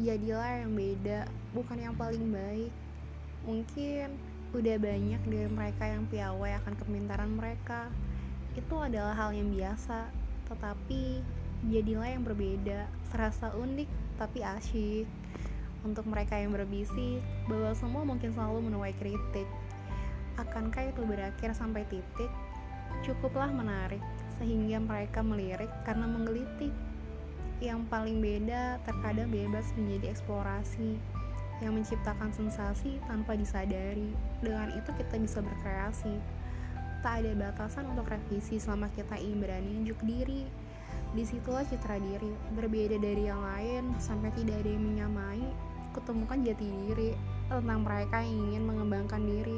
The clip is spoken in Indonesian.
Jadilah yang beda, bukan yang paling baik. Mungkin udah banyak dari mereka yang piawai akan kepintaran mereka. Itu adalah hal yang biasa, tetapi jadilah yang berbeda, terasa unik tapi asyik. Untuk mereka yang berbisik, bahwa semua mungkin selalu menuai kritik. Akankah itu berakhir sampai titik? Cukuplah menarik, sehingga mereka melirik karena menggelitik. Yang paling beda terkadang bebas menjadi eksplorasi yang menciptakan sensasi tanpa disadari. Dengan itu kita bisa berkreasi. Tak ada batasan untuk revisi selama kita ingin berani unjuk diri. Di situlah citra diri, berbeda dari yang lain sampai tidak ada yang menyamai. Ketemukan jati diri tentang mereka yang ingin mengembangkan diri.